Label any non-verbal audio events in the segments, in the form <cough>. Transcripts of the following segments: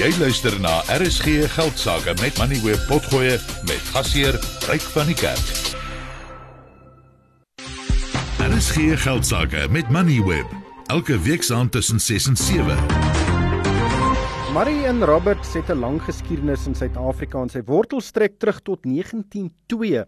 Jy luister na RSG Geldsaake met Money Web Potgoe met gasheer Ryk van die Kerk. RSG Geldsaake met Money Web elke week saand tussen 6 en 7. Marie en Robert het 'n lang geskiedenis in Suid-Afrika en sy wortels strek terug tot 1902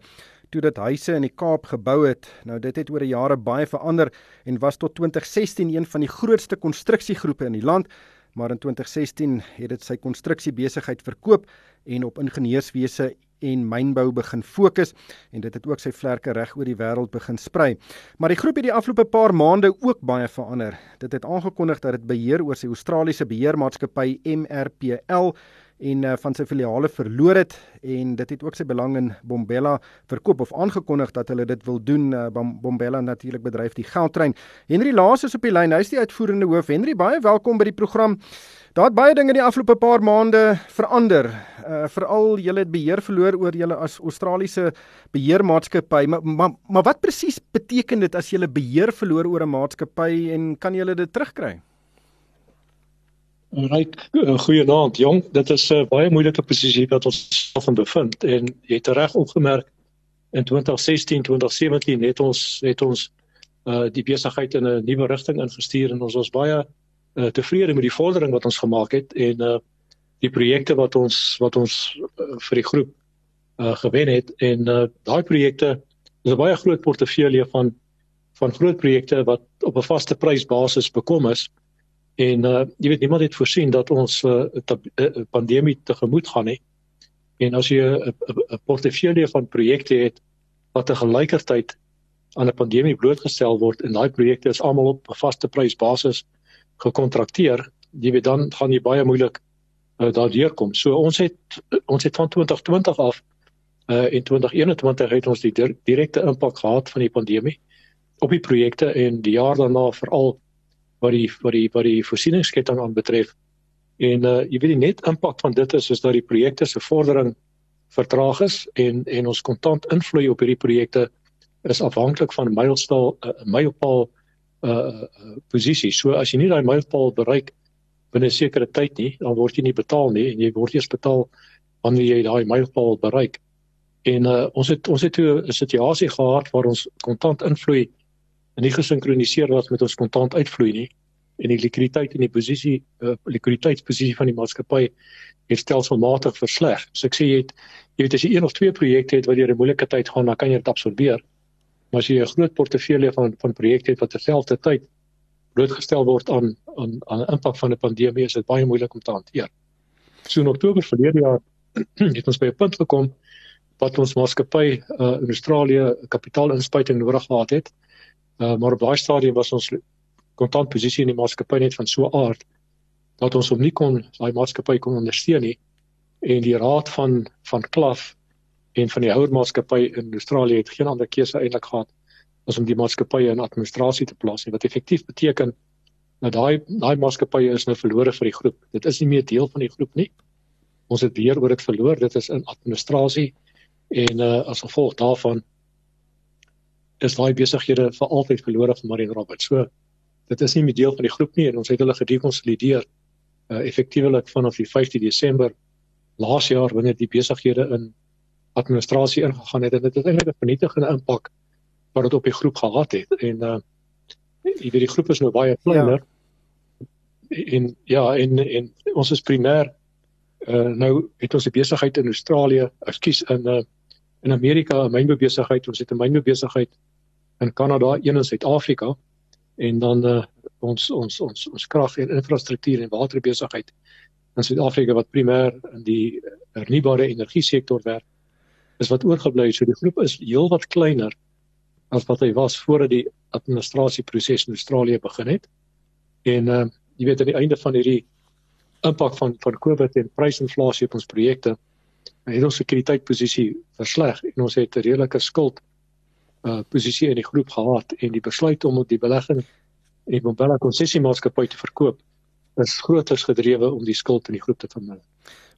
toe dit huise in die Kaap gebou het. Nou dit het oor die jare baie verander en was tot 2016 een van die grootste konstruksiegroepe in die land maar in 2016 het dit sy konstruksiebesigheid verkoop en op ingenieurswese en mynbou begin fokus en dit het ook sy vlerke reg oor die wêreld begin sprei. Maar die groep het die afgelope paar maande ook baie verander. Dit het aangekondig dat dit beheer oor sy Australiese beheermaatskappy MRPL en uh, van sy filiale verloor het en dit het ook sy belang in Bombella verkoop of aangekondig dat hulle dit wil doen. Uh, Bombella natuurlik bedryf die geldtrein. Henry Laas is op die lyn hy is die uitvoerende hoof. Henry baie welkom by die program. Daar het baie dinge die afgelope paar maande verander. Uh, veral julle het beheer verloor oor julle as Australiese beheermaatskappy. Maar, maar maar wat presies beteken dit as julle beheer verloor oor 'n maatskappy en kan julle dit terugkry Ryk, eh, goeienaand jong. Dit is 'n uh, baie moeilike posisie wat ons self in bevind en jy het reg opgemerk in 2016, 2017 het ons het ons uh die besigheid in 'n nuwe rigting ingestuur en ons was baie uh, tevrede met die vordering wat ons gemaak het en uh die projekte wat ons wat ons uh, vir die groep uh gewen het en uh daai projekte is 'n baie groot portefeulje van van groot projekte wat op 'n vaste prysbasis bekom is. En uh jy weet niemand het voorsien dat ons 'n uh, uh, uh, pandemie tegemoet gaan nie. En as jy 'n portefeulje van projekte het wat te gelykertyd aan 'n pandemie blootgestel word en daai projekte is almal op 'n vaste prysbasis gekontrakteer, jy weet dan gaan jy baie moeilik uh, daardeur kom. So ons het ons het van 2020 af uh in 2021 het ons die direkte impak gehad van die pandemie op die projekte en die jaar daarna veral wat die wat die wat die voorsieningsketting aanbetref. En uh jy weet die net impak van dit is is dat die projekte se vordering vertraag is en en ons kontant invloei op hierdie projekte is afhanklik van mylpaal uh, mylpaal uh posisie. So as jy nie daai mylpaal bereik binne 'n sekere tyd nie, dan word jy nie betaal nie en jy word eers betaal wanneer jy daai mylpaal bereik. En uh ons het ons het 'n situasie gehad waar ons kontant invloei nie gesinkroniseer was met ons kontant uitvloei nie en die likwiditeit in die posisie uh, likwiditeitsposisie van die maatskappy het stelselmatig versleg. So ek sê jy het jy weet as jy een of twee projekte het wat deur 'n moeilike tyd gaan, dan kan jy dit absorbeer. Maar as jy 'n groot portefeulje van van projekte het wat terselfdertyd blootgestel word aan aan aan 'n impak van 'n pandemie, is dit baie moeilik om te hanteer. So in Oktober verlede jaar <clears throat> het ons by 'n punt gekom wat ons maatskappy uh, in Australië kapitaalinspuiting nodig gehad het. Uh, maar op daai stadium was ons kontantposisie in die maatskappy net van so 'n aard dat ons hom nie kon daai maatskappy kon ondersteun nie. En die raad van van Klaf en van die houer maatskappy in Australië het geen ander keuse eintlik gehad as om die maatskappy in administrasie te plaas wat effektief beteken dat daai daai maatskappy is nou verlore vir die groep. Dit is nie meer deel van die groep nie. Ons het beheer oor dit verloor. Dit is in administrasie en uh, as gevolg daarvan is daai besighede vir altyd verlore vir Marine Roberts. So dit is nie meer deel van die groep nie en ons het hulle gedekonsolideer uh effektiewelik vanaf die 15 Desember laas jaar wanneer die besighede in administrasie ingegaan het en dit het eintlik 'n vernietigende impak wat dit op die groep gehad het en uh jy weet die groep is nou baie kleiner. Ja. En ja, en en ons is primêr uh nou het ons 'n besigheid in Australië, ekskuus in uh in Amerika 'n mynboubesigheid, ons het 'n mynboubesigheid in Kanada, een in Suid-Afrika en dan uh, ons ons ons ons krag en infrastruktuur en waterbesigheid in Suid-Afrika wat primêr in die hernubare energie sektor werk is wat oorgebly het. So die groep is heelwat kleiner as wat hy was voordat die administrasieproses in Australië begin het. En uh jy weet aan die einde van hierdie impak van van COVID en prysinflasie op ons projekte het ons sekuriteitposisie versleg en ons het 'n redelike skuld uh posisie in die groep gehad en die besluit om die belegging in die Bombella konsessiemaatskappy te verkoop is grooters gedrewe om die skuld in die groep te verminder.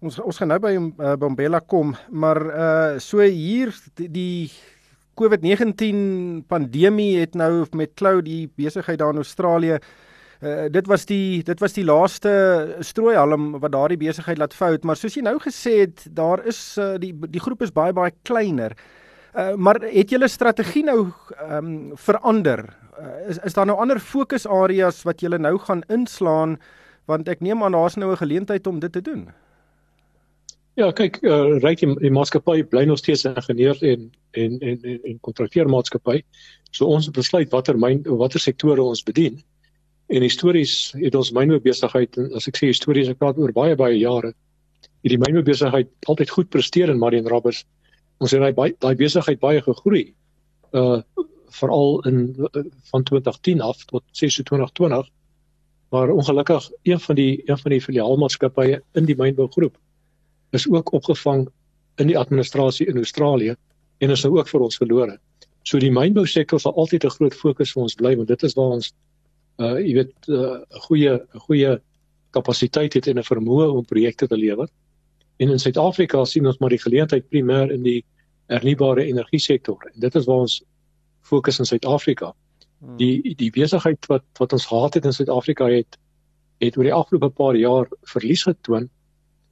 Ons ons gaan nou by uh, Bombella kom, maar uh so hier die, die COVID-19 pandemie het nou met klou die besigheid daar in Australië Uh, dit was die dit was die laaste strooihalm wat daardie besigheid laat fout, maar soos jy nou gesê het, daar is uh, die die groep is baie baie kleiner. Uh, maar het julle strategie nou ehm um, verander? Uh, is is daar nou ander fokusareas wat julle nou gaan inslaan want ek neem aan daar's nou 'n geleentheid om dit te doen. Ja, kyk, uh, ryk die, die maatskappy bly nog steeds 'n ingenieur en en en en, en kontrakteermaatskappy. So ons besluit watter myn watter sektore ons bedien. En histories het ons mynboubesigheid as ek sê histories ek praat oor baie baie jare. Het die mynboubesigheid altyd goed presteer in Marion Roberts. Ons het daai daai besigheid baie gegroei. Uh veral in van 2010 af tot 2020. Maar ongelukkig een van die een van die filiaalmaatskappye in die mynbougroep is ook opgevang in die administrasie in Australië en is nou ook vir ons verlore. So die mynbousektor sal altyd 'n groot fokus vir ons bly want dit is waar ons uh jy weet 'n uh, goeie goeie kapasiteit het en 'n vermoë om projekte te lewer. En in Suid-Afrika sien ons maar die geleentheid primêr in die hernubare energie sektor. En dit is waar ons fokus in Suid-Afrika. Hmm. Die die besigheid wat wat ons gehad het in Suid-Afrika het het oor die afgelope paar jaar verlies getoon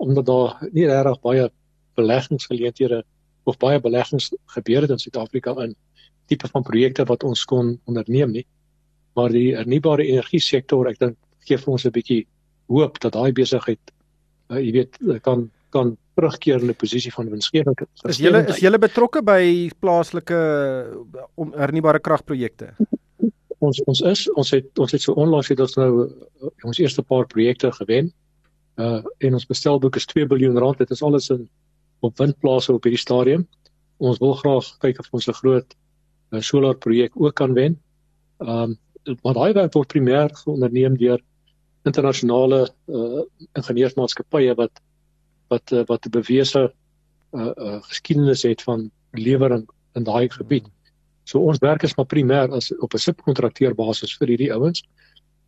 omdat daar nie regtig baie beleggingsgeleenthede of baie beleggings gebeur het in Suid-Afrika in tipe van projekte wat ons kon onderneem nie. Maar die hernubare energie sektor, ek dink gee vir ons 'n bietjie hoop dat daai besigheid uh, jy weet kan kan terugkeer in 'n posisie van winsgewing. Is julle is julle betrokke by plaaslike om hernubare kragprojekte? Ons ons is ons het ons het so onlangs het ons nou uh, ons eerste paar projekte gewen uh en ons bestelboek is 2 miljard rand. Dit is alles in op windplase op hierdie stadium. Ons wil graag kyk of ons 'n groot uh, solar projek ook kan wen. Um maar daai werk word primêr geonderneem deur internasionale uh ingenieursmaatskappye wat wat uh, wat 'n bewese uh, uh geskiedenis het van lewering in daai gebied. So ons werk is maar primêr as op 'n subkontrakteur basis vir hierdie ouens.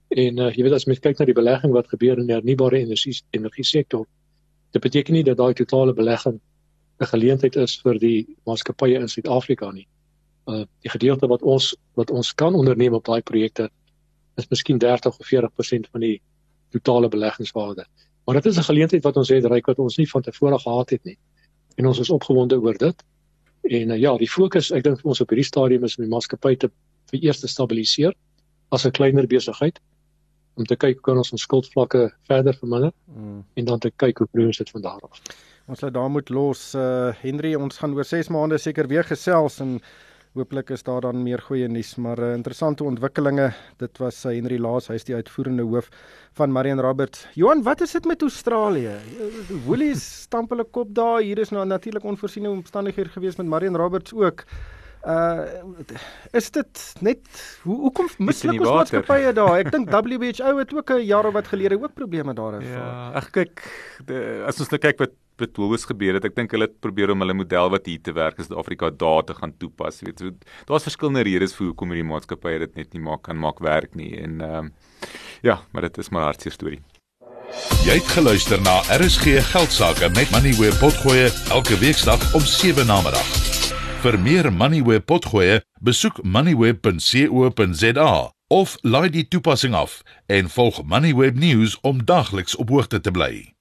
En uh, jy weet as mens kyk na die belegging wat gebeur in die hernubare energie energie sektor, dit beteken nie dat daai totale belegging 'n geleentheid is vir die maatskappye in Suid-Afrika nie. Uh die gedeelte wat ons wat ons kan onderneem op daai projekte is miskien 30 of 40% van die totale beleggingswaarde. Maar dit is 'n geleentheid wat ons het ryk wat ons nie van tevore gehad het nie. En ons is opgewonde oor dit. En uh, ja, die fokus ek dink ons op hierdie stadium is om die maatskappy te vir eers te stabiliseer as 'n kleiner besigheid om te kyk hoe kan ons ons skuldvlakke verder verminder mm. en dan te kyk hoe broers dit van daar af. Ons laat daar moet los uh Henry ons gaan oor 6 maande seker weer gesels en hooplik is daar dan meer goeie nuus maar uh, interessante ontwikkelinge dit was uh, Henry Laas hy is die uitvoerende hoof van Marion Roberts. Johan wat is dit met Australië? Woolies stamp hulle kop daar hier is nou natuurlik onvoorsiene omstandighede gewees met Marion Roberts ook. Uh is dit net hoe hoekom misluk ons maatskappye daar? Ek dink WHO het ook 'n jaar of wat gelede ook probleme daar <laughs> gehad. Ja, ek kyk de, as ons nou kyk wat is gebeur het. Ek dink hulle het probeer om hulle model wat hier te werk is in Afrika daar te gaan toepas. Jy weet, so, daar's verskillende redes vir hoekom hierdie maatskappye dit net nie maak kan maak werk nie en ehm um, ja, maar dit is maar hartseer storie. Jy het geluister na RSG Geldsaake met Money where potgoe elke weeksdag om 7 na middag. Vir meer Moneyweb potgoe, besoek moneyweb.co.za of laai die toepassing af en volg Moneyweb News om dagliks op hoogte te bly.